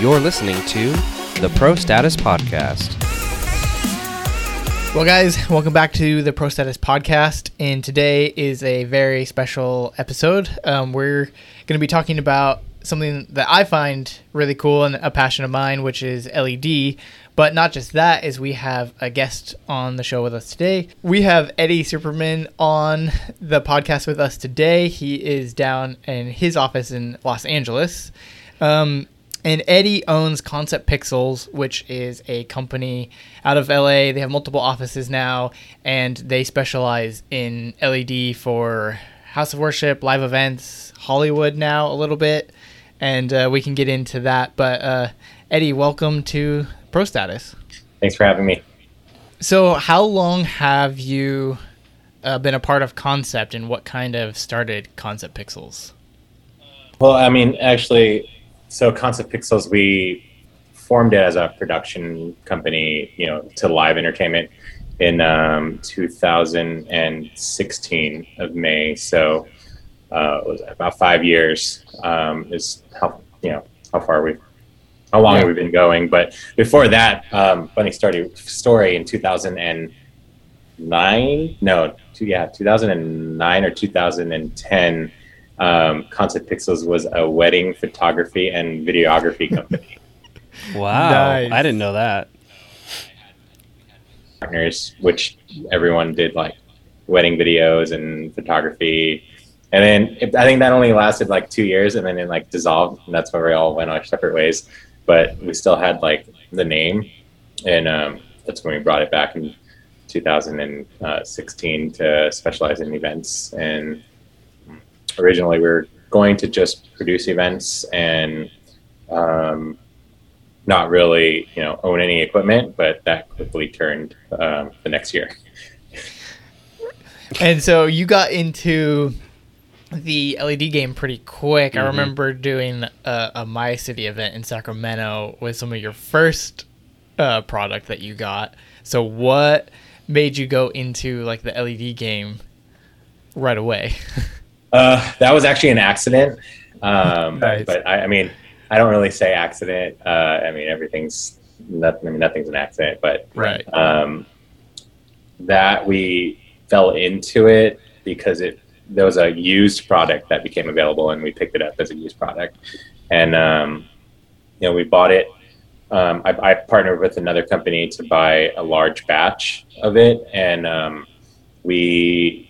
You're listening to the Pro Status Podcast. Well, guys, welcome back to the Pro Status Podcast. And today is a very special episode. Um, we're going to be talking about something that I find really cool and a passion of mine, which is LED. But not just that, is we have a guest on the show with us today. We have Eddie Superman on the podcast with us today. He is down in his office in Los Angeles. Um, and Eddie owns Concept Pixels, which is a company out of LA. They have multiple offices now, and they specialize in LED for house of worship, live events, Hollywood now a little bit, and uh, we can get into that. But uh, Eddie, welcome to Pro Status. Thanks for having me. So, how long have you uh, been a part of Concept, and what kind of started Concept Pixels? Well, I mean, actually, so Concept Pixels, we formed it as a production company, you know, to live entertainment in um, 2016 of May. So uh, it was about five years um, is how you know how far we how long Yeah. we've been going. But before that, um, funny story story in 2009, no, two, yeah, 2009 or 2010. Um, Concept Pixels was a wedding photography and videography company. Wow. Nice. I didn't know that. partners, which everyone did like wedding videos and photography. And then it, I think that only lasted like two years, and then it like dissolved, and that's where we all went our separate ways. But we still had like the name, and um, that's when we brought it back in 2016 to specialize in events. And originally, we were going to just produce events and um, not really, you know, own any equipment, but that quickly turned um, the next year. and so you got into the LED game pretty quick. I remember doing a, a My City event in Sacramento with some of your first uh, product that you got. So what made you go into like the LED game right away? Uh, that was actually an accident. Um, Nice. But I, I mean, I don't really say accident. Uh, I mean, everything's nothing. I mean, nothing's an accident. But right. um, that we fell into it because it there was a used product that became available, and we picked it up as a used product. And um, you know, we bought it. Um, I, I partnered with another company to buy a large batch of it, and um, we,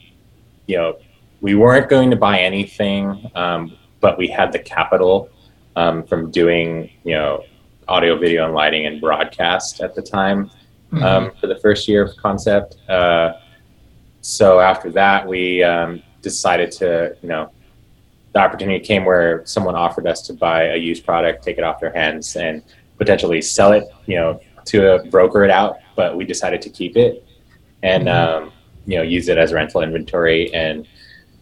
you know, we weren't going to buy anything, um, but we had the capital um, from doing, you know, audio, video, and lighting and broadcast at the time um, for the first year of concept. Uh, so after that, we um, decided to, you know, the opportunity came where someone offered us to buy a used product, take it off their hands, and potentially sell it, you know, to a broker it out. But we decided to keep it and, um, you know, use it as rental inventory. And,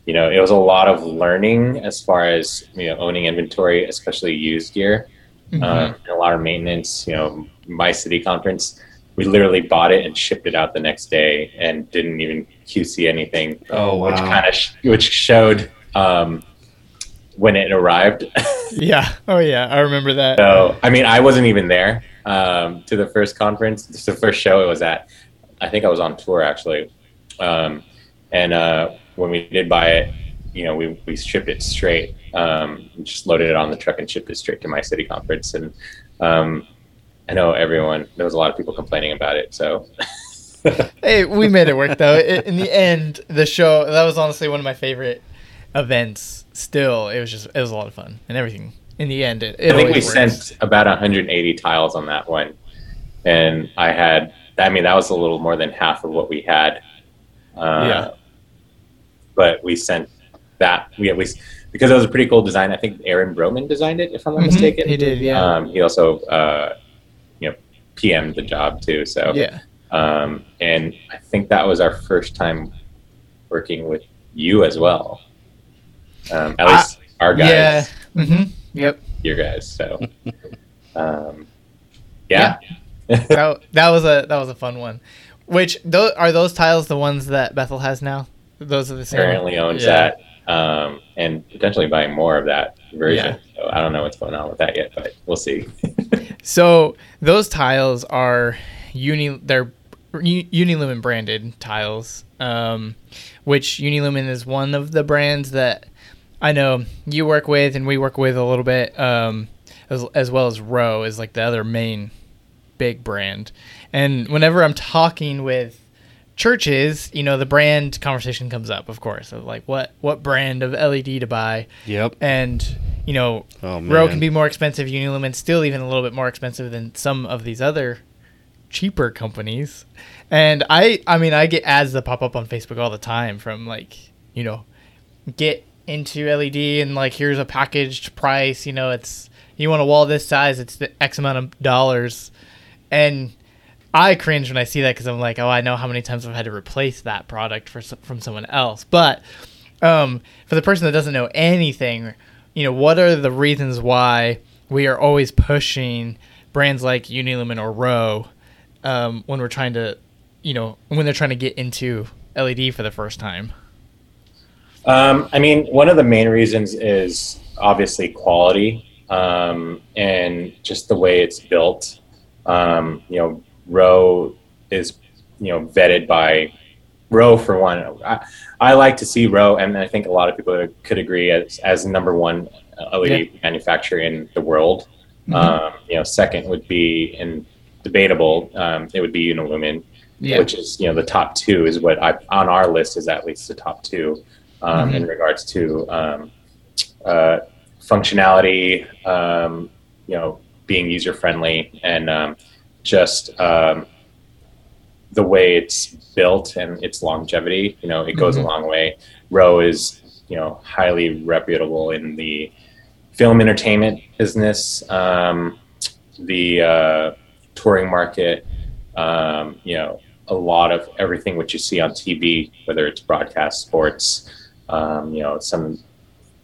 you know, it was a lot of learning as far as, you know, owning inventory, especially used gear Mhm. um, and a lot of maintenance. You know, my city conference, we literally bought it and shipped it out the next day and didn't even QC anything, Oh, wow! which kind of sh- which showed um, when it arrived. yeah. Oh yeah. I remember that. so I mean, I wasn't even there um, to the first conference. It's the first show it was at. I think I was on tour actually, um, and uh, when we did buy it, you know, we we shipped it straight. Um, just loaded it on the truck and shipped it straight to my city conference. And um, I know everyone. There was a lot of people complaining about it. So Hey, we made it work though. I- In the end, the show that was honestly one of my favorite events. Still, it was just it was a lot of fun and everything. In the end, it, it I think we works. sent about 180 tiles on that one, and I had. I mean, that was a little more than half of what we had. Uh, Yeah. But we sent that. We we because it was a pretty cool design. I think Aaron Broman designed it, if I'm not Mhm, mistaken. he did, yeah. Um, he also, uh, you know, PM'd the job too. So Yeah. um, and I think that was our first time working with you as well. Um, at I- least our guys, Yeah. hmm Yep. your guys. So, um, yeah. that, that was a that was a fun one. Which those are those tiles the ones that Bethel has now? Those are the same. currently owns Yeah. that, um, and potentially buying more of that version. So I don't know what's going on with that yet, but we'll see. So those tiles are uni they're U- Unilumin branded tiles, um, which Unilumin is one of the brands that I know you work with and we work with a little bit, um, as, as well as ROE is like the other main big brand. And whenever I'm talking with churches, you know, the brand conversation comes up, of course, of like what what brand of LED to buy Yep. and you know, Oh, ROE can be more expensive. Unilumin still even a little bit more expensive than some of these other cheaper companies. And I, I mean, I get ads that pop up on Facebook all the time from like, you know, get into LED and like here's a packaged price. You know, it's you want a wall this size, it's the X amount of dollars, and I cringe when I see that because I'm like, oh, I know how many times I've had to replace that product for from someone else. But um, for the person that doesn't know anything, you know, what are the reasons why we are always pushing brands like Unilumin or ROE um, when we're trying to, you know, when they're trying to get into LED for the first time? Um, I mean, one of the main reasons is obviously quality um, and just the way it's built. Um, you know, ROE is you know vetted by ROE for one. I, I like to see ROE, and I think a lot of people could agree as as number one LED manufacturer in the world. Um, you know, second would be and debatable. Um, it would be Unilumin Yeah. which is you know the top two is what I on our list is at least the top two um, in regards to um, uh, functionality, um, you know, being user friendly and um, just um, the way it's built and its longevity. You know, it goes a long way. ROE is you know highly reputable in the film entertainment business, um, the uh, touring market. Um, you know, a lot of everything which you see on TV, whether it's broadcast, sports, um, you know, some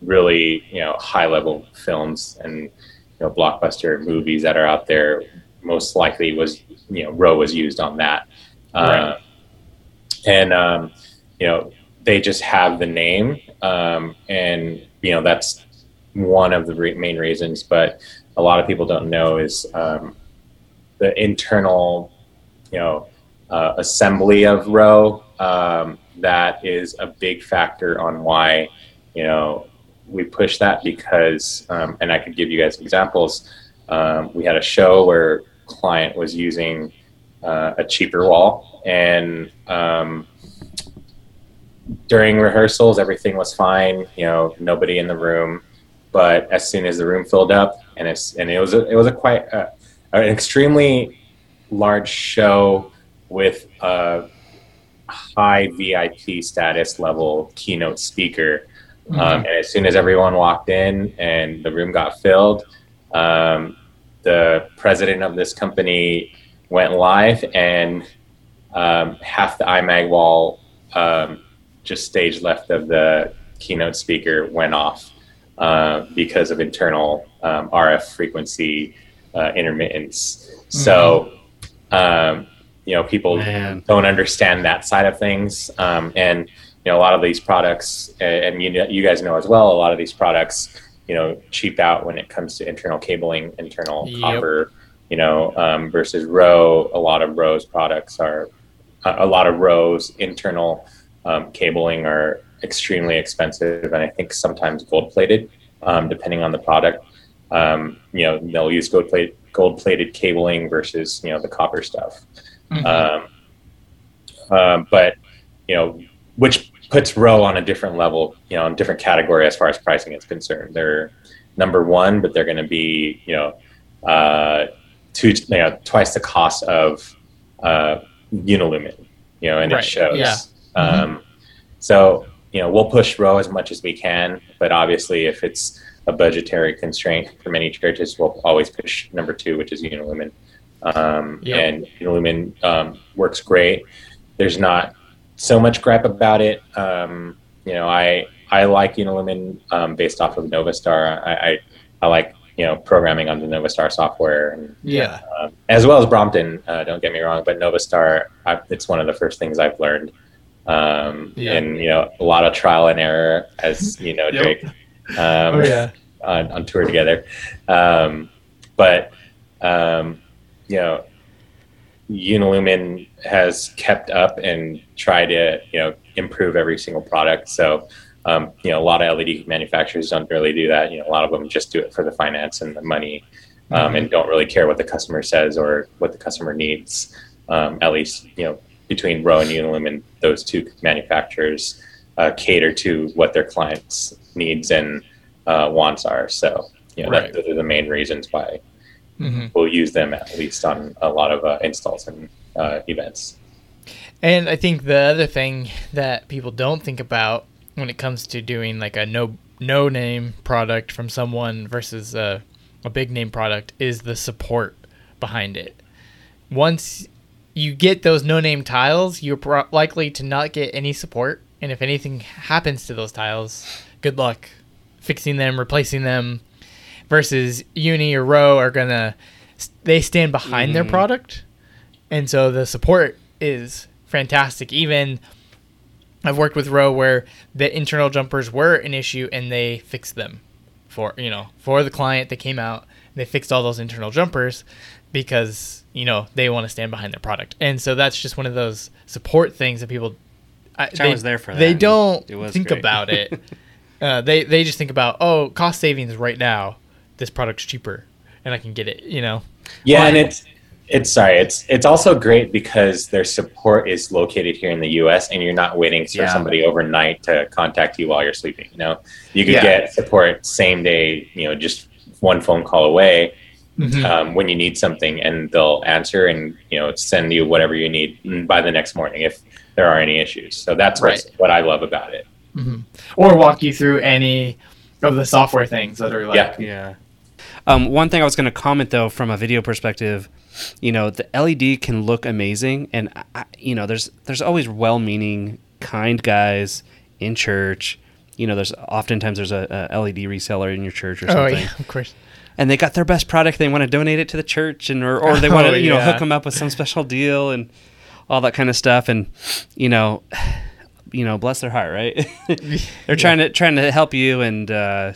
really you know high level films and you know blockbuster movies that are out there. Most likely was you know ROE was used on that, uh, and um, you know they just have the name, um, and you know that's one of the re- main reasons. But a lot of people don't know is um, the internal, you know, uh, assembly of ROE. Um, that is a big factor on why, you know, we push that because, um, and I could give you guys examples. Um, we had a show where client was using uh, a cheaper wall, and um, during rehearsals, everything was fine. You know, nobody in the room. But as soon as the room filled up, and it's and it was a, it was a quite uh, an extremely large show with a high VIP status level keynote speaker. Um, and as soon as everyone walked in and the room got filled, um, the president of this company went live, and um, half the iMag wall, um, just stage left of the keynote speaker, went off uh, because of internal um, RF frequency uh, intermittence. So, um, you know, people Man. don't understand that side of things, um, and you know, a lot of these products, and you know, you guys know as well, a lot of these products, you know, cheap out when it comes to internal cabling, internal Yep. copper, you know, um, versus ROE. A lot of ROE's products are, a lot of ROE's internal um, cabling are extremely expensive, and I think sometimes gold plated, um, depending on the product. Um, you know, they'll use gold plate gold plated cabling versus you know the copper stuff. Um, um, but you know, which puts ROE on a different level, you know, in a different category as far as pricing is concerned. They're number one, but they're going to be, you know, uh, two, you know, twice the cost of uh, Unilumin, you know, and Right, it shows. yeah. Um, so, you know, we'll push ROE as much as we can, but obviously, if it's a budgetary constraint for many churches, we'll always push number two, which is Unilumin. Um, Yep. And Unilumin um, works great. There's not so much gripe about it. Um, you know, I I like Unilumin um, based off of Novastar. I, I I like you know programming on the Novastar software and Yeah. um, as well as Brompton. Uh, don't get me wrong, but Novastar, I, it's one of the first things I've learned. Um, Yeah. And you know, a lot of trial and error, as you know. Drake. Um, Oh yeah. on, on tour together. Um, but um, you know, Unilumin has kept up and tried to you know improve every single product. So um, you know, a lot of LED manufacturers don't really do that. You know, a lot of them just do it for the finance and the money, um, and don't really care what the customer says or what the customer needs. Um, at least you know between ROE and Unilumin, those two manufacturers uh, cater to what their clients' needs and uh, wants are. So you know, Right. that, those are the main reasons why hmm we'll use them at least on a lot of uh, installs and uh, events. And I think the other thing that people don't think about when it comes to doing like a no no name product from someone versus a, a big name product is the support behind it. Once you get those no name tiles, you're pro- likely to not get any support, and if anything happens to those tiles, good luck fixing them, replacing them. Versus Uni or ROE are gonna they stand behind their product, and so the support is fantastic. Even I've worked with ROE where the internal jumpers were an issue and they fixed them for you know for the client. They came out they fixed all those internal jumpers because you know they want to stand behind their product, and so that's just one of those support things that people. I, I was there for that, They don't think great. about it. uh, they they just think about oh cost savings right now. This product's cheaper and I can get it. You know. Yeah, Well, and it's it's sorry, it's it's also great because their support is located here in the U.S. and you're not waiting for Yeah. somebody overnight to contact you while you're sleeping. You know, you could Yeah. get support same day. You know, just one phone call away Mhm. um, when you need something, and they'll answer and you know send you whatever you need by the next morning if there are any issues. So that's Right. what I love about it. or walk you through any of the software things that are like Yeah. Yeah. Um, one thing I was going to comment though, from a video perspective, you know, the LED can look amazing, and I- you know, there's there's always well-meaning, kind guys in church. You know, there's oftentimes there's a, a LED reseller in your church or oh something, yeah of course and they got their best product. They want to donate it to the church, and or, or they want Oh, to you know yeah. hook them up with some special deal and all that kind of stuff. And you know, you know, bless their heart, right? They're trying to trying to help you, and uh,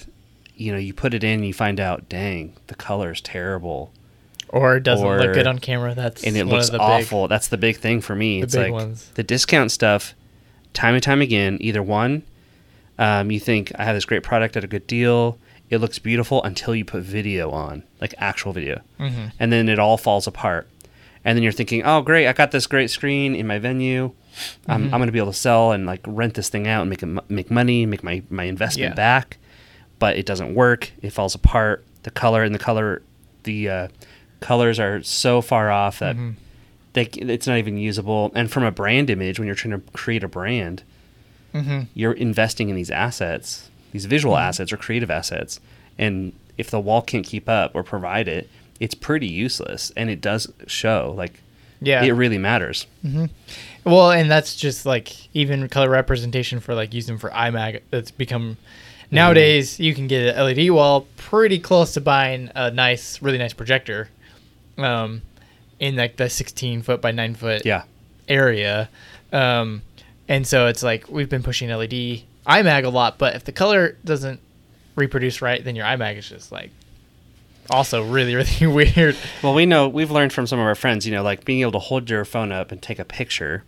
you know, you put it in, and you find out, dang, the color's terrible, or it doesn't Or- look good on camera that's and it one looks of the big- awful. That's the big thing for me. it's like ones. the discount stuff, time and time again. Either one, um, you think I have this great product at a good deal. It looks beautiful until you put video on, like actual video, Mhm. and then it all falls apart. And then you're thinking, oh great, I got this great screen in my venue. I'm, I'm going to be able to sell and like rent this thing out and make it, make money, make my my investment Yeah. back. But it doesn't work. It falls apart. The color and the color, the uh, colors are so far off that they, it's not even usable. And from a brand image, when you're trying to create a brand, Mhm. you're investing in these assets, these visual Mm-hmm. assets or creative assets. And if the wall can't keep up or provide it, it's pretty useless. And it does show like yeah it really matters. Well, and that's just like even color representation for like using for iMag. That's become nowadays you can get an LED wall pretty close to buying a nice, really nice projector, um, in like the 16 foot by 9 foot Yeah. area, um, and so it's like we've been pushing LED iMag a lot, but if the color doesn't reproduce right, then your iMag is just like also really really weird. Well, we know we've learned from some of our friends, you know, like being able to hold your phone up and take a picture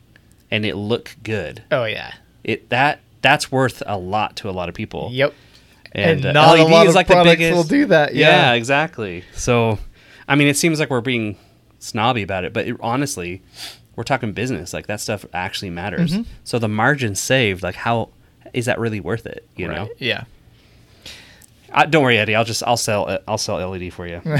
and it look good. Oh yeah, It that that's worth a lot to a lot of people. yep. And, And uh, not a LED lot is of like the products biggest will do that, yeah. exactly. So, I mean, it seems like we're being snobby about it, but it, honestly, we're talking business. Like that stuff actually matters. Mm-hmm. So the margin saved, like how is that really worth it? You know? Yeah. I, don't worry, Eddie. I'll just I'll sell. I'll sell LED for you.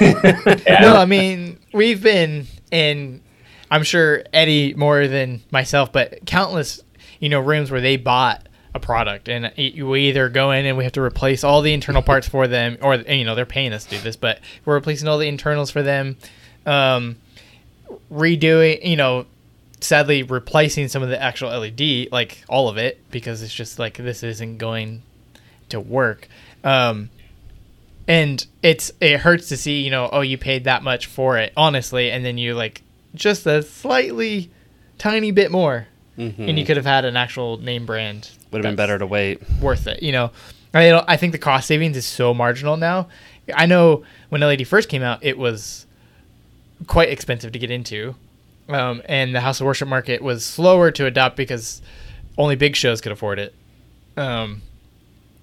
Yeah. No, I mean we've been in. I'm sure Eddie more than myself, but countless you know rooms where they bought a product. And it- we either go in and we have to replace all the internal parts for them or you know they're paying us to do this but we're replacing all the internals for them um, redoing you know sadly replacing some of the actual led like all of it because it's just like this isn't going to work. Um, and it's it hurts to see you know oh you paid that much for it honestly and then you like just a slightly tiny bit more and you could have had an actual name brand Would have been better to wait. worth it you know? I, don't, I think the cost savings is so marginal now. I know when led first came out it was quite expensive to get into um, and the house of worship market was slower to adopt because only big shows could afford it. Um,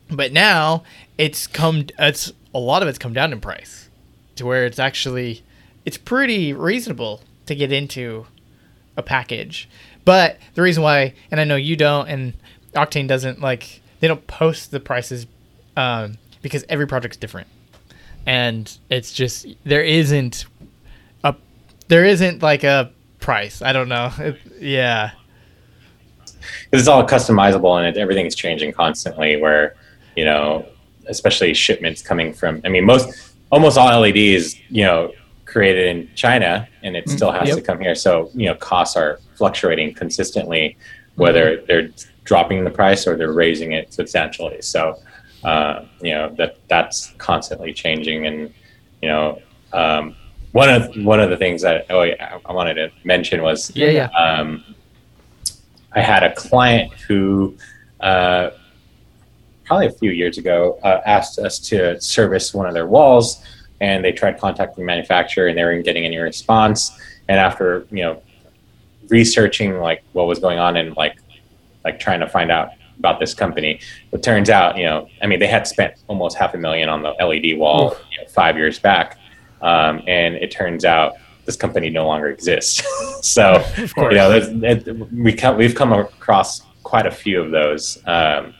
but now it's come it's a lot of it's come down in price to where it's actually it's pretty reasonable to get into a package but the reason why and i know you don't and octane doesn't like they don't post the prices um, because every project's different and it's just there isn't a there isn't like a price i don't know It- yeah it's all customizable and it, everything's changing constantly. Where you know, especially shipments coming from. I mean, most almost all LEDs, you know, created in China, and it still has Yep. to come here. So you know, costs are fluctuating consistently, whether they're dropping the price or they're raising it substantially. So uh, you know that that's constantly changing, and you know. Um, one of one of the things that oh, yeah, I wanted to mention was yeah yeah um, I had a client who, uh, probably a few years ago, uh, asked us to service one of their walls, and they tried contacting the manufacturer, and they weren't getting any response. And after you know, researching like what was going on and like like trying to find out about this company, it turns out you know, I mean, they had spent almost half a million on the LED wall you know, five years back, um, and it turns out this company no longer exists. so you know, there's, it, we come, we've come across quite a few of those. Um,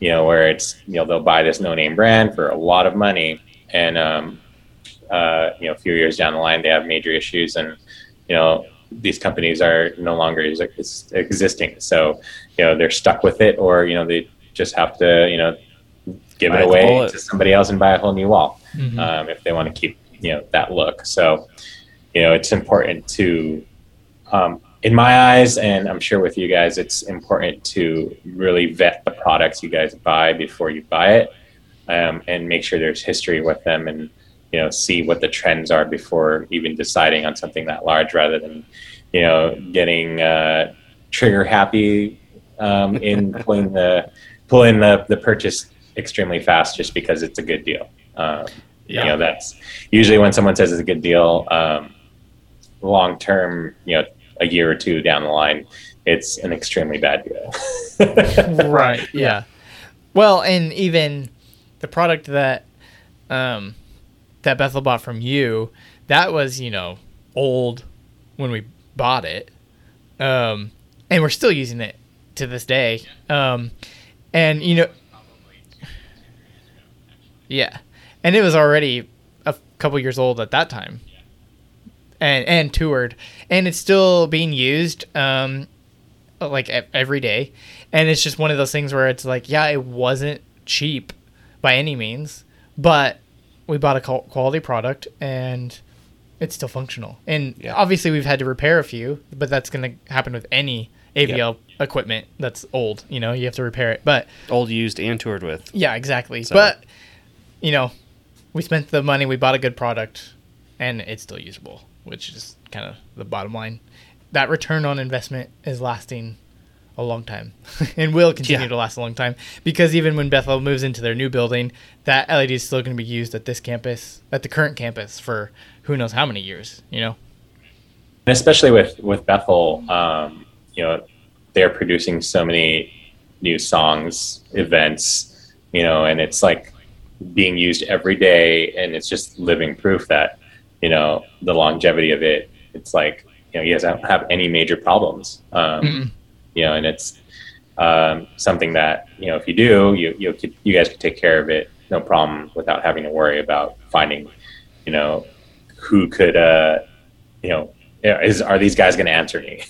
you know, where it's you know they'll buy this no-name brand for a lot of money, and um, uh, you know a few years down the line they have major issues, and you know these companies are no longer ex- ex- existing. So you know they're stuck with it, or you know they just have to you know give Bite it away to somebody else and buy a whole new wall Mhm. um, if they want to keep you know that look. So you know it's important to, um, in my eyes, and I'm sure with you guys, it's important to really vet the products you guys buy before you buy it, um, and make sure there's history with them, and you know see what the trends are before even deciding on something that large, rather than you know getting uh, trigger happy um, in pulling the pulling the, the purchase extremely fast just because it's a good deal. Um, You know, that's usually when someone says it's a good deal. Um, long term, you know, a year or two down the line, it's an extremely bad deal. right yeah well and even the product that um that bethel bought from you that was you know old when we bought it. Um and we're still using it to this day. Um and you know yeah. And it was already a couple years old at that time. And and toured. And it's still being used um like every day. And it's just one of those things where it's like yeah it wasn't cheap by any means but we bought a quality product and it's still functional and Yeah. obviously we've had to repair a few but that's going to happen with any avl equipment that's old you know you have to repair it but Old, used, and toured with. yeah exactly So- but you know we spent the money we bought a good product and it's still usable which is kind of the bottom line that return on investment is lasting a long time and will continue Yeah. to last a long time because even when Bethel moves into their new building, that LED is still going to be used at this campus, at the current campus for who knows how many years, you know? and especially with with Bethel, um, you know, they're producing so many new songs, events, you know, and it's like being used every day, and it's just living proof that you know the longevity of it. It's like you know, you guys don't have any major problems, um. You know, and it's um, something that you know if you do, you you could, you guys could take care of it, no problem, without having to worry about finding, you know, who could, uh, you know, is are these guys going to answer me?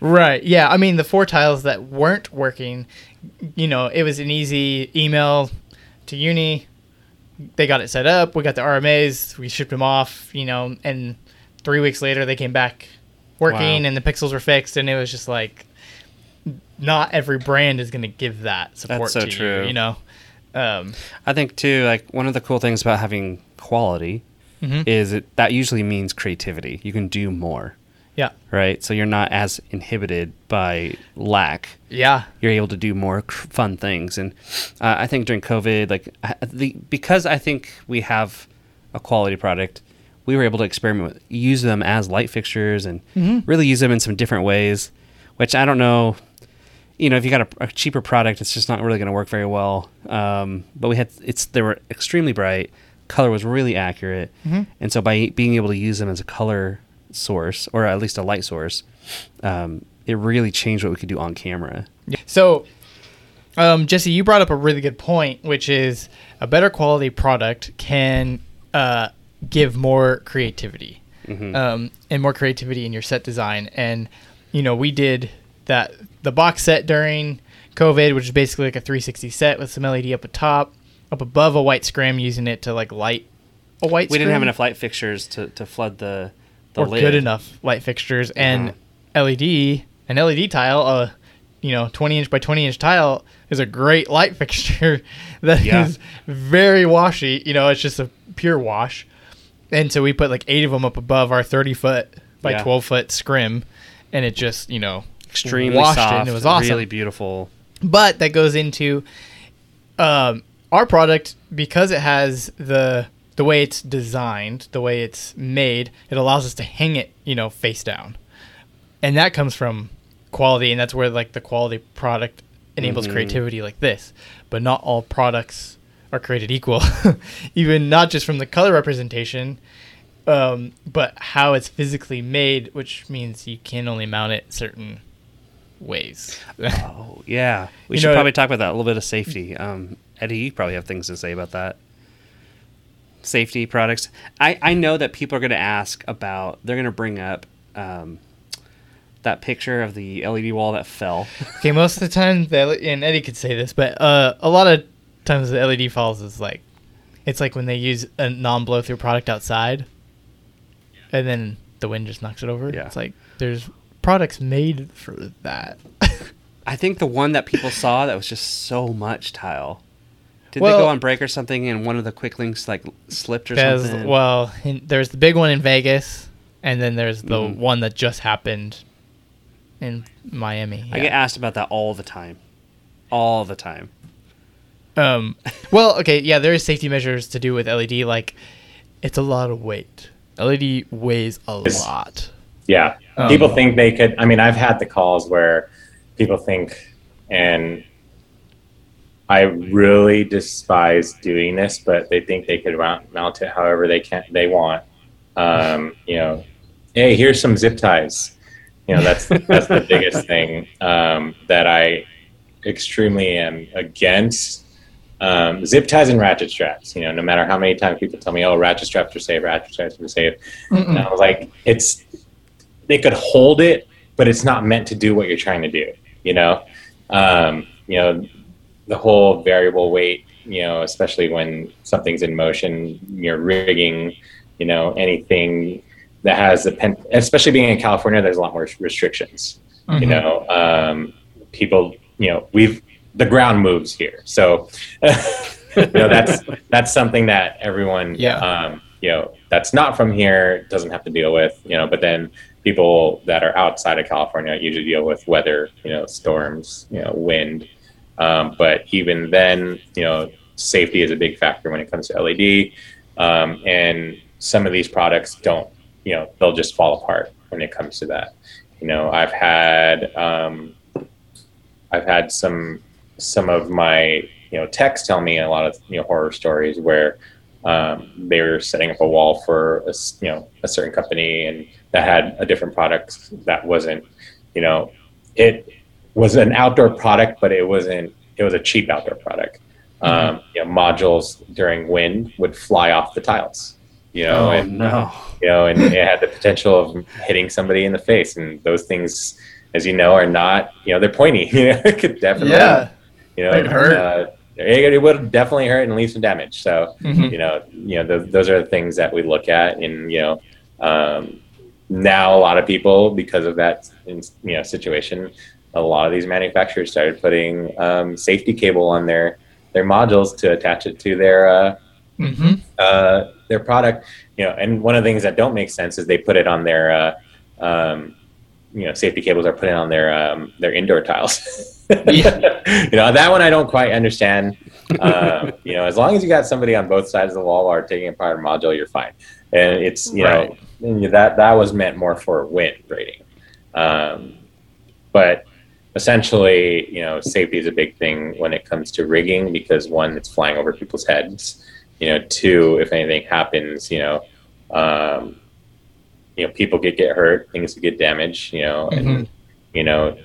Right. Yeah. I mean, the four tiles that weren't working, you know, it was an easy email to uni. They got it set up. We got the RMAs. We shipped them off, you know, and three weeks later they came back working Wow. and the pixels were fixed. And it was just like, not every brand is going to give that support That's so to true. you, you know? Um, I think too, like one of the cool things about having quality Mhm. is it that usually means creativity. You can do more, yeah. right? So you're not as inhibited by lack. Yeah. You're able to do more cr- fun things, and uh, I think during COVID, like the because I think we have a quality product, we were able to experiment with use them as light fixtures and really use them in some different ways, which I don't know. You know, if you got a, a cheaper product, it's just not really going to work very well. Um, but we had it's they were extremely bright, color was really accurate, and so by being able to use them as a color source or at least a light source, um, it really changed what we could do on camera. So, um, Jesse, you brought up a really good point, which is a better quality product can uh, give more creativity um, and more creativity in your set design. And you know, we did that the box set during COVID, which is basically like a 360 set with some LED up atop, up above a white scrim, using it to like light a white. We didn't have enough light fixtures to, to flood the the or lid. good enough light fixtures uh-huh. and LED an LED tile a you know 20 inch by 20 inch tile is a great light fixture that is Yeah. very washy you know it's just a pure wash and so we put like eight of them up above our 30 foot by Yeah. 12 foot scrim and it just you know Extremely washed it soft. and it was awesome Really beautiful. but that goes into um, our product because it has the the way it's designed, the way it's made. It allows us to hang it, you know, face down, and that comes from quality, and that's where like the quality product enables creativity like this. But not all products are created equal, even not just from the color representation. Um, but how it's physically made, which means you can only mount it certain ways. Oh yeah, we You should know- probably talk about that a little bit of safety. Um, Eddie, you probably have things to say about that. Safety products. I I know that people are going to ask about. They're going to bring up um, that picture of the LED wall that fell. Okay, most of the time, the and Eddie could say this, but uh, a lot of times the LED falls is like, it's like when they use a non-blow through product outside, and then the wind just knocks it over. Yeah. It's like there's products made for that. I think the one that people saw that was just so much tile. Did Well- they go on break or something and one of the quick links like slipped or There's something? well, in, there's the big one in Vegas, and then there's the Mhm. one that just happened in Miami. I get asked about that all the time. All the time. Um, well, okay, yeah, there is safety measures to do with LED. Like, it's a lot of weight. LED weighs a It's- lot. Yeah. Um, people think they could. I mean, I've had the calls where people think, and I really despise doing this, but they think they could mount, mount it however they can they want. Um, you know, hey, here's some zip ties. You know, that's that's the biggest thing um, that I extremely am against. Um, zip ties and ratchet straps. You know, no matter how many times people tell me, "Oh, ratchet straps are safe, ratchet straps are safe," and I was like, "It's they could hold it, but it's not meant to do what you're trying to do. You know, um, you know, the whole variable weight. You know, especially when something's in motion, you're rigging. You know, anything that has the pen, especially being in California, there's a lot more restrictions. You know, um, people. You know, we've the ground moves here, so you know that's that's something that everyone Yeah. um, you know that's not from here doesn't have to deal with you know but then people that are outside of california usually deal with weather you know storms you know wind. Um, but even then you know safety is a big factor when it comes to led um, and some of these products don't you know they'll just fall apart when it comes to that. You know i've had um, i've had some some of my you know techs tell me a lot of you know horror stories where um, they were setting up a wall for a, you know a certain company and that had a different product that wasn't you know it was an outdoor product but it wasn't it was a cheap outdoor product um, you know modules during wind would fly off the tiles you know Oh and no. you know, and it had the potential of hitting somebody in the face. And those things, as you know, are not you know they're pointy. You know, it could definitely Yeah. you know It'd hurt. Uh, it, it would definitely hurt and leave some damage. So Mhm. you know you know th- those are the things that we look at, and you know um, now a lot of people because of that in, you know situation, a lot of these manufacturers started putting um, safety cable on their their modules to attach it to their uh, hmm uh, their product. You know, and one of the things that don't make sense is they put it on their uh, um, you know safety cables are put it on their um, their indoor tiles. You know that one I don't quite understand. Um, you know, as long as you got somebody on both sides of the wall or taking apart a module, you're fine. And it's you know and that that was meant more for wind rating. Um, but essentially, you know, safety is a big thing when it comes to rigging because one, it's flying over people's heads. You know, two, if anything happens, you know, um, you know, people get get hurt, things get damaged. You know, and you know,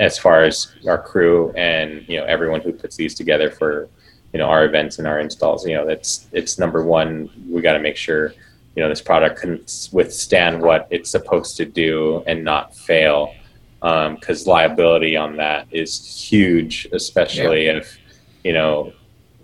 as far as our crew and you know everyone who puts these together for you know our events and our installs, you know, that's it's number one. We got to make sure you know this product can withstand what it's supposed to do and not fail because liability on that is huge especially if you know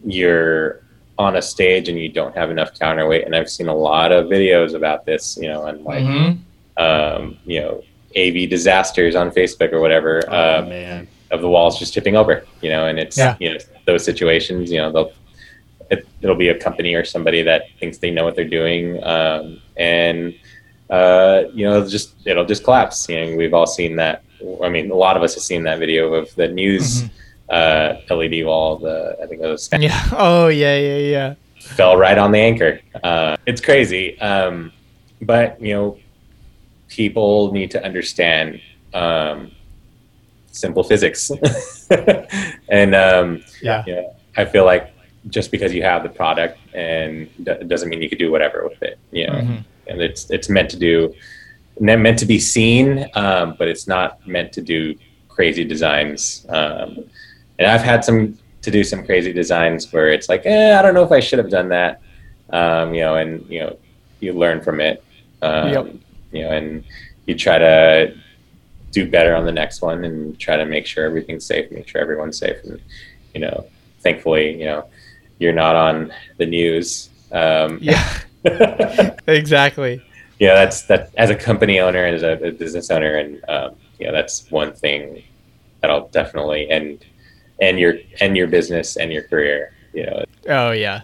you're on a stage and you don't have enough counterweight and i've seen a lot of videos about this you know and like Mhm. um, you know av disasters on facebook or whatever Oh, man. of the walls just tipping over, you know, and it's Yeah. you know those situations, you know, they'll it, it'll be a company or somebody that thinks they know what they're doing, um, and uh, you know, it'll just it'll just collapse. You know, we've all seen that. I mean, a lot of us have seen that video of the news uh, LED wall. The I think it was Yeah. Oh yeah, yeah, yeah. fell right on the anchor. Uh, it's crazy, um, but you know, people need to understand um, simple physics, and um, Yeah. you know, I feel like just because you have the product and d- doesn't mean you could do whatever with it. You know, Mhm. and it's it's meant to do meant to be seen, um, but it's not meant to do crazy designs. Um, and I've had some to do some crazy designs where it's like, eh, I don't know if I should have done that. Um, you know, and you know, you learn from it. Um, Yep. You know, and you try to do better on the next one and try to make sure everything's safe, make sure everyone's safe, and you know, thankfully, you know, you're not on the news. Um, Yeah. exactly. yeah, that's that as a company owner and as a, business owner, and um, you know, that's one thing that I'll definitely and and your and your business and your career. You know, Oh yeah.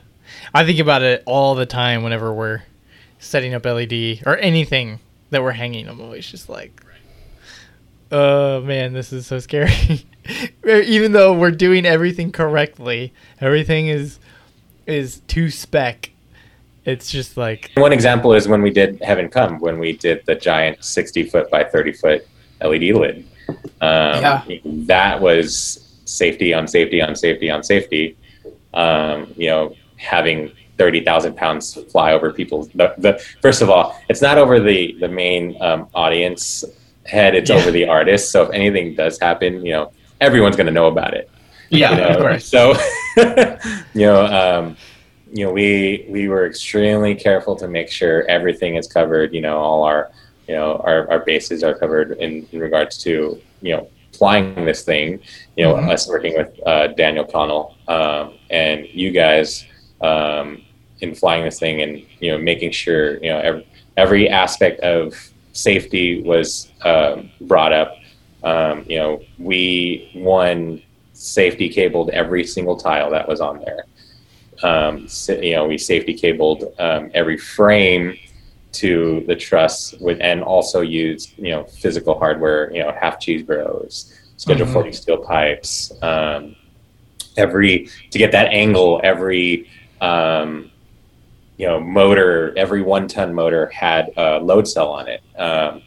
I think about it all the time whenever we're setting up LED or anything that we're hanging. I'm always just like, oh man, this is so scary. Even though we're doing everything correctly, everything is is to spec. It's just like one example is when we did Heaven Come, when we did the giant sixty foot by thirty foot LED lid. Um, Yeah. that was safety on safety on safety on safety. Um, you know, having thirty thousand pounds fly over people's. The, the first of all, it's not over the the main um, audience head; it's Yeah. over the artist. So if anything does happen, you know, everyone's going to know about it. yeah, you know? of course. So, you know, um, you know, we we were extremely careful to make sure everything is covered. You know, all our you know our, our bases are covered in, in regards to you know flying this thing. You know, Mhm. us working with uh, Daniel Connell um, and you guys um, in flying this thing, and you know, making sure you know every, every aspect of safety was um, brought up. Um, you know, we one safety cabled every single tile that was on there. Um, so, you know, we safety cabled um, every frame to the truss with, and also used, you know, physical hardware, you know, half cheeseboroughs, schedule Mhm. 40 steel pipes, um, every, to get that angle, every, um, you know, motor, every one ton motor had a load cell on it. Um,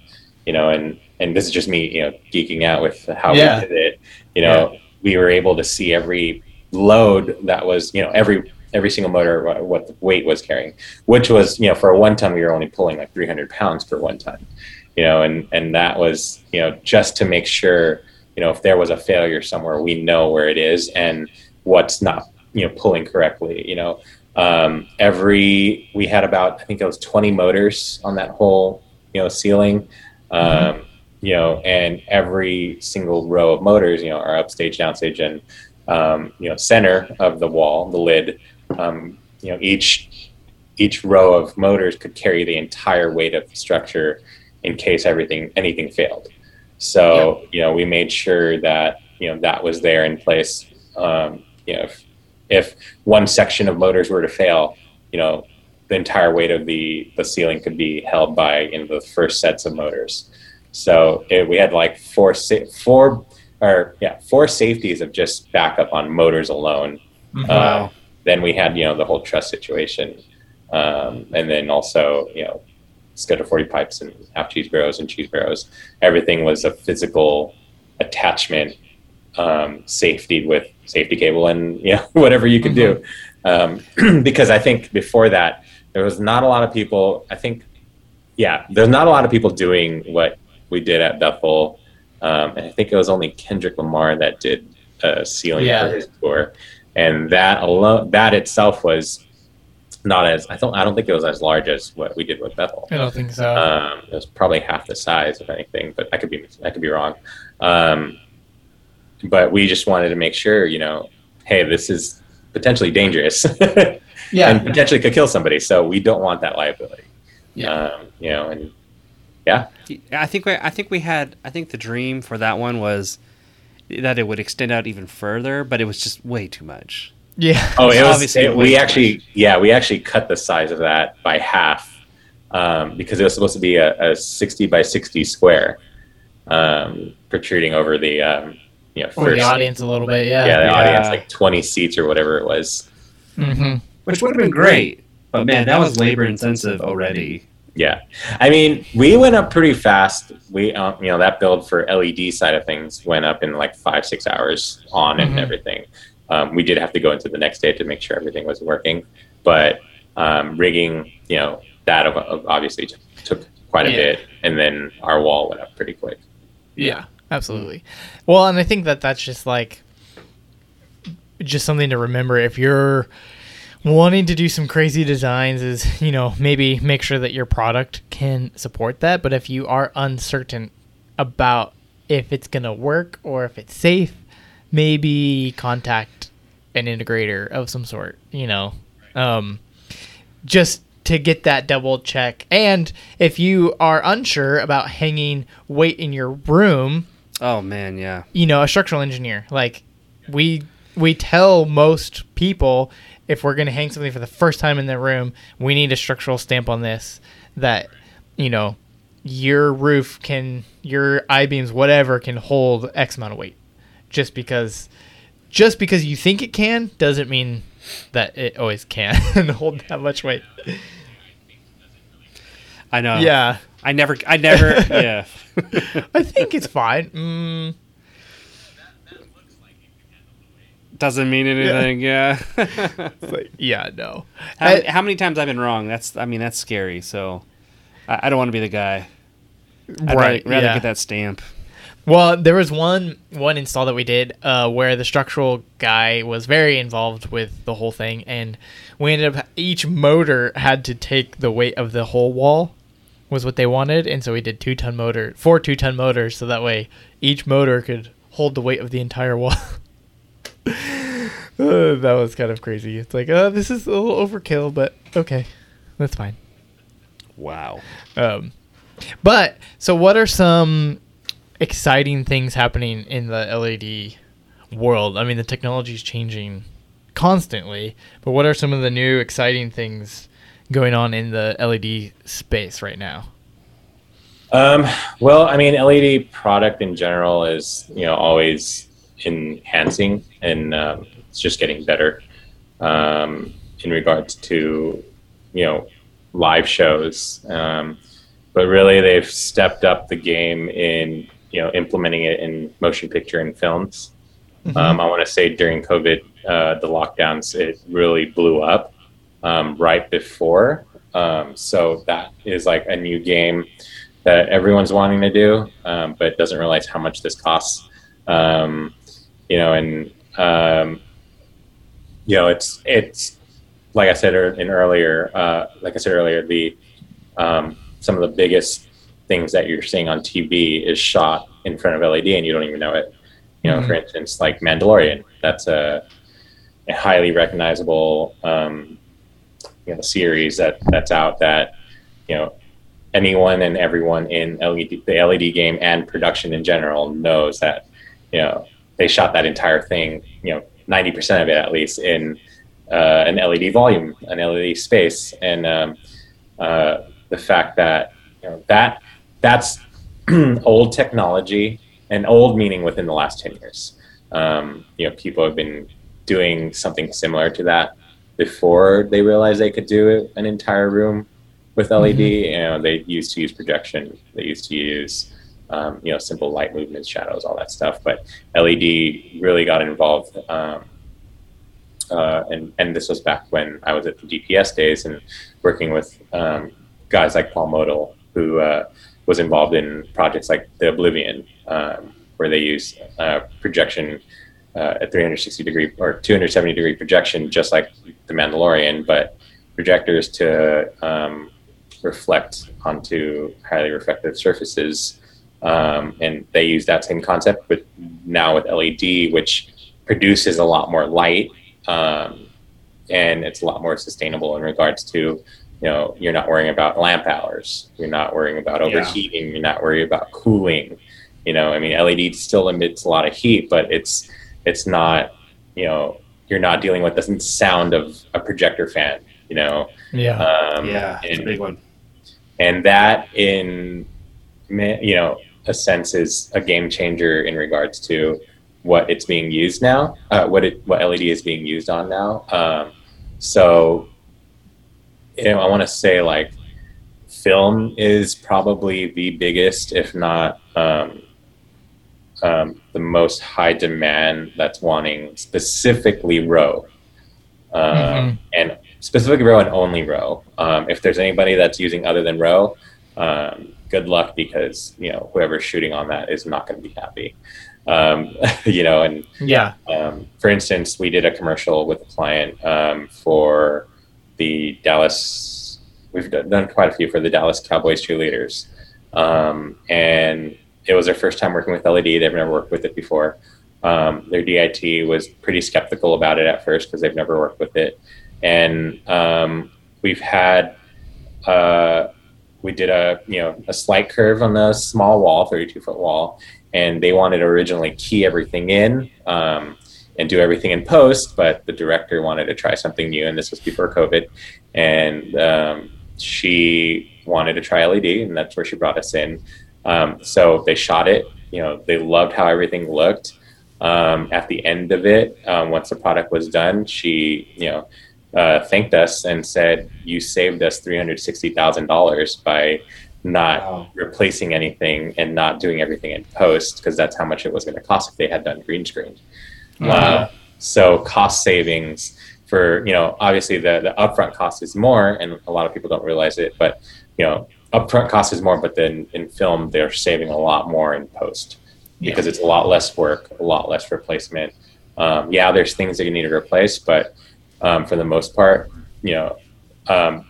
you know, and, and this is just me, you know, geeking out with how Yeah. we did it. You know, we were able to see every load that was, you know, every every single motor what the weight was carrying, which was, you know, for a one ton we were only pulling like 300 pounds per one ton, you know, and and that was, you know, just to make sure, you know, if there was a failure somewhere, we know where it is and what's not, you know, pulling correctly, you know. Um, every we had about I think it was 20 motors on that whole, you know, ceiling. Um, you know, and every single row of motors, you know, are upstage, downstage, and um, you know, center of the wall, the lid, um, you know, each each row of motors could carry the entire weight of the structure in case everything anything failed. So you know, we made sure that you know that was there in place. Um, you know, if, if one section of motors were to fail, you know, the entire weight of the the ceiling could be held by you know, the first sets of motors. So it, we had like four four or yeah four safeties of just backup on motors alone. Mm-hmm. Uh, then we had you know the whole truss situation, um, and then also you know Schedule 40 pipes and half cheeseboroughs and cheeseboroughs. Everything was a physical attachment, um, safety with safety cable and you know whatever you could do. Um, because I think before that there was not a lot of people. I think yeah, there's not a lot of people doing what we did at Bethel. Um, and I think it was only Kendrick Lamar that did a ceiling Yeah. for his tour, and that alone, that itself was not as I don't I don't think it was as large as what we did with Bethel. I don't think so. Um, it was probably half the size, if anything, but I could be I could be wrong. Um, but we just wanted to make sure, you know, hey, this is potentially dangerous yeah. and potentially could kill somebody, so we don't want that liability. Yeah. Um, you know, and yeah, I think we, I think we had I think the dream for that one was that it would extend out even further, but it was just way too much. yeah. Oh, it was. Obviously, it- we too actually, yeah, we actually cut the size of that by half um, because it was supposed to be a, a sixty by sixty square um, protruding over the, um, you know, For the audience a little bit, yeah. yeah, the Yeah. audience, like twenty seats or whatever it was. hmm Which would have been great, but man, that was labor intensive already. Yeah, I mean, we went up pretty fast. We, um, you know, that build for LED side of things went up in like five, six hours on and Mhm. everything. Um, we did have to go into the next day to make sure everything was working, but um, rigging, you know, that of- of obviously took quite a Yeah. bit, and then our wall went up pretty quick. Yeah, absolutely. Well, and I think that that's just like just something to remember if you're wanting to do some crazy designs is, you know, maybe make sure that your product can support that, but if you are uncertain about if it's going to work or if it's safe, maybe contact an integrator of some sort, you know. Um just to get that double check. And if you are unsure about hanging weight in your room, Oh man, yeah. you know, a structural engineer, like we we tell most people if we're going to hang something for the first time in their room, we need a structural stamp on this that you know, your roof can your I-beams whatever can hold x amount of weight. Just because just because you think it can doesn't mean that it always can hold that much weight. I know. Yeah. I never, I never, yeah. I think it's fine. Mm, Doesn't mean anything. Yeah. it's like, yeah, no. how, I- how many times I've been wrong? That's, I mean, that's scary. So, I, I don't want to be the guy. I'd right. rather, rather yeah. get that stamp. Well, there was one one install that we did uh, where the structural guy was very involved with the whole thing, and we ended up each motor had to take the weight of the whole wall, was what they wanted, and so we did two ton motor, four two ton motors, so that way each motor could hold the weight of the entire wall. Uh, that was kind of crazy. It's like, uh, this is a little overkill, but okay, that's fine. Wow. Um, but so, what are some exciting things happening in the LED world? I mean, the technology is changing constantly, but what are some of the new exciting things going on in the LED space right now? Um, well, I mean, LED product in general is you know always enhancing, and um, it's just getting better um, in regards to you know live shows. Um, but really, they've stepped up the game in you know implementing it in motion picture and films. Um, I want to say during COVID, uh, the lockdowns, it really blew up um, right before. Um, so that is like a new game that everyone's wanting to do, um, but doesn't realize how much this costs. Um, you know, and um, you know, it's it's like I said in earlier, uh, like I said earlier, the um, some of the biggest things that you're seeing on TV is shot in front of LED and you don't even know it. You know, Mhm. for instance, like Mandalorian, that's a, a highly recognizable um, you know series that that's out that you know anyone and everyone in LED the LED game and production in general knows that you know they shot that entire thing you know ninety percent of it at least in uh, an LED volume, an LED space, and um, uh, the fact that you know that that's old technology and old meaning within the last 10 years. Um, you know people have been doing something similar to that before they realized they could do an entire room with led you know they used to use projection. They used to use um, you know simple light movements shadows all that stuff. But led really got involved um, uh, and and this was back when I was at the DPS days and working with um, guys like Paul Modal, who uh, was involved in projects like the Oblivion, um, where they use uh, projection uh, at 360 degree or 270 degree projection, just like the Mandalorian, but projectors to um, reflect onto highly reflective surfaces. Um, and they use that same concept, but now with LED, which produces a lot more light um, and it's a lot more sustainable in regards to you know you're not worrying about lamp hours you're not worrying about Yeah. overheating you're not worried about cooling you know i mean led still emits a lot of heat but it's it's not you know you're not dealing with the sound of a projector fan you know Yeah. um, yeah, it's a and- big one. and that in you know a sense is a game changer in regards to what it's being used now uh, what it what led is being used on now um, so you know i want to say like film is probably the biggest if not um, um, the most high demand that's wanting specifically ROE um, Mhm. and specifically ROE and only ROE. Um, if there's anybody that's using other than ROE, um, good luck because you know whoever's shooting on that is not going to be happy. Um, you know, and yeah. um, for instance, we did a commercial with a client um, for the Dallas. We've done done quite a few for the Dallas Cowboys cheerleaders, um, and it was their first time working with LED. They've never worked with it before. Um, their DIT was pretty skeptical about it at first because they've never worked with it, and um, we've had uh, we did a you know a slight curve on the small wall, 32 foot wall, and they wanted to originally key everything in um, and do everything in post, but the director wanted to try something new, and this was before COVID, and um, she wanted to try LED, and that's where she brought us in. Um, so they shot it. You know, they loved how everything looked. Um, at the end of it, um, once the product was done, she, you know, uh, thanked us and said, "You saved us three hundred sixty thousand dollars by not Wow. replacing anything and not doing everything in post because that's how much it was going to cost if they had done green screen." Uh, so cost savings for you know obviously the the upfront cost is more, and a lot of people don't realize it, but you know upfront cost is more, but then in film they're saving a lot more in post because it's a lot less work, a lot less replacement. Um, yeah, there's things that you need to replace, but um, for the most part, you know, um,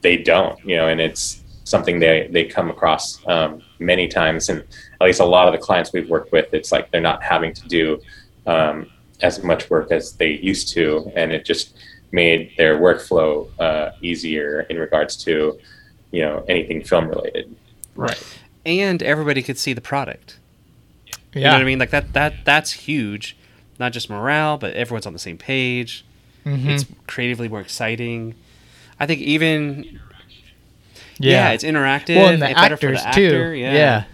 they don't. You know, and it's something they they come across um, many times, and at least a lot of the clients we've worked with, it's like they're not having to do um, as much work as they used to, and it just made their workflow uh, easier in regards to you know anything film related. Right. And everybody could see the product. Yeah. You know what I mean? Like that that that's huge. Not just morale, but everyone's on the same page. Mhm. It's creatively more exciting. I think even yeah. yeah, it's interactive. well, and the it's better for actors the too. actor, Yeah.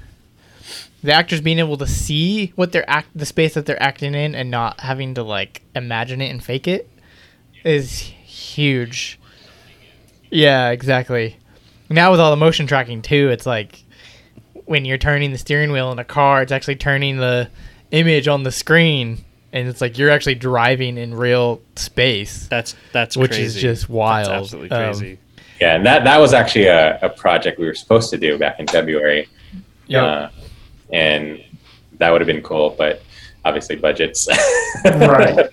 The actors being able to see what they're act the space that they're acting in and not having to like imagine it and fake it is huge. Yeah, exactly. Now with all the motion tracking too, it's like when you're turning the steering wheel in a car, it's actually turning the image on the screen and it's like you're actually driving in real space. That's that's Which crazy. is just wild. That's absolutely Um, crazy. Yeah, and that that was actually a, a project we were supposed to do back in February. Uh, and that would have been cool, but obviously budgets. Right.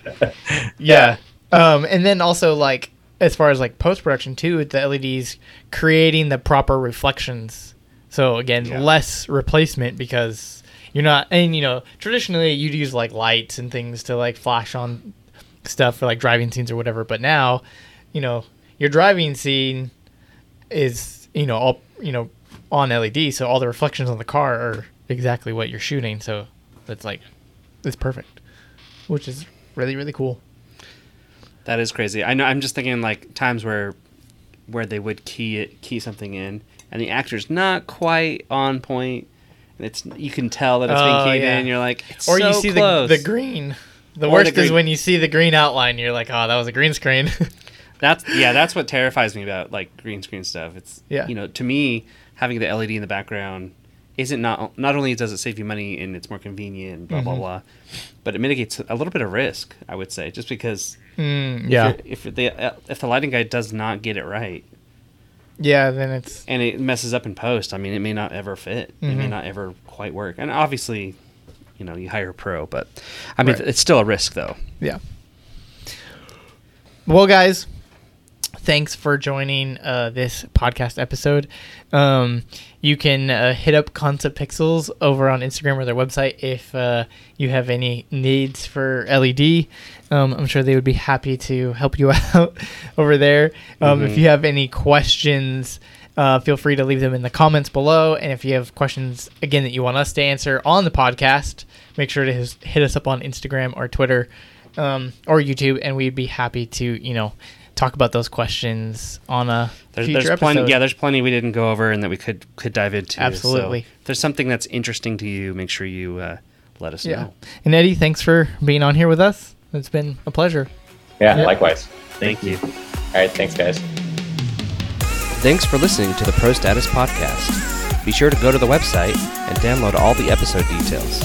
Yeah. Um, and then also like as far as like post production too, the LEDs creating the proper reflections So again, Yeah. less replacement because you're not. And you know, traditionally you'd use like lights and things to like flash on stuff for like driving scenes or whatever. But now, you know, your driving scene is you know all you know on LED, so all the reflections on the car are exactly what you're shooting. So it's like it's perfect, which is really really cool. That is crazy. I know. I'm just thinking like times where where they would key it, key something in, and the actor's not quite on point, and it's you can tell that it's Oh, being keyed yeah. in. You're like, it's or you see the the green. The Or worst the is when you see the green outline. You're like, oh, that was a green screen. That's yeah. That's what terrifies me about like green screen stuff. It's Yeah. You know, to me, having the LED in the background isn't not not only does it save you money and it's more convenient blah Mm-hmm. blah blah, but it mitigates a little bit of risk. I would say just because mm, if yeah, if the if the lighting guy does not get it right yeah. Then it's and it messes up in post, I mean, it may not ever fit. It may Mhm. not ever quite work. And obviously, you know, you hire a pro, but I mean, Right. it's still a risk though. Yeah. Well, guys, thanks for joining uh, this podcast episode. Um, you can uh, hit up Concept Pixels over on Instagram or their website if uh, you have any needs for LED. Um, I'm sure they would be happy to help you out over there. Um, If Mhm. you have any questions, uh, feel free to leave them in the comments below. And if you have questions, again, that you want us to answer on the podcast, make sure to his, hit us up on Instagram or Twitter um, or YouTube, and we'd be happy to, you know, talk about those questions on a There's, future there's plenty. episode. Yeah, there's plenty we didn't go over and that we could could dive into. So Absolutely. if there's something that's interesting to you, make sure you uh, let us Yeah. know. And Eddie, thanks for being on here with us. It's been a pleasure. Yeah, Yeah. likewise. Thank you. All right, thanks, guys. Thanks for listening to the Pro Status Podcast. Be sure to go to the website and download all the episode details.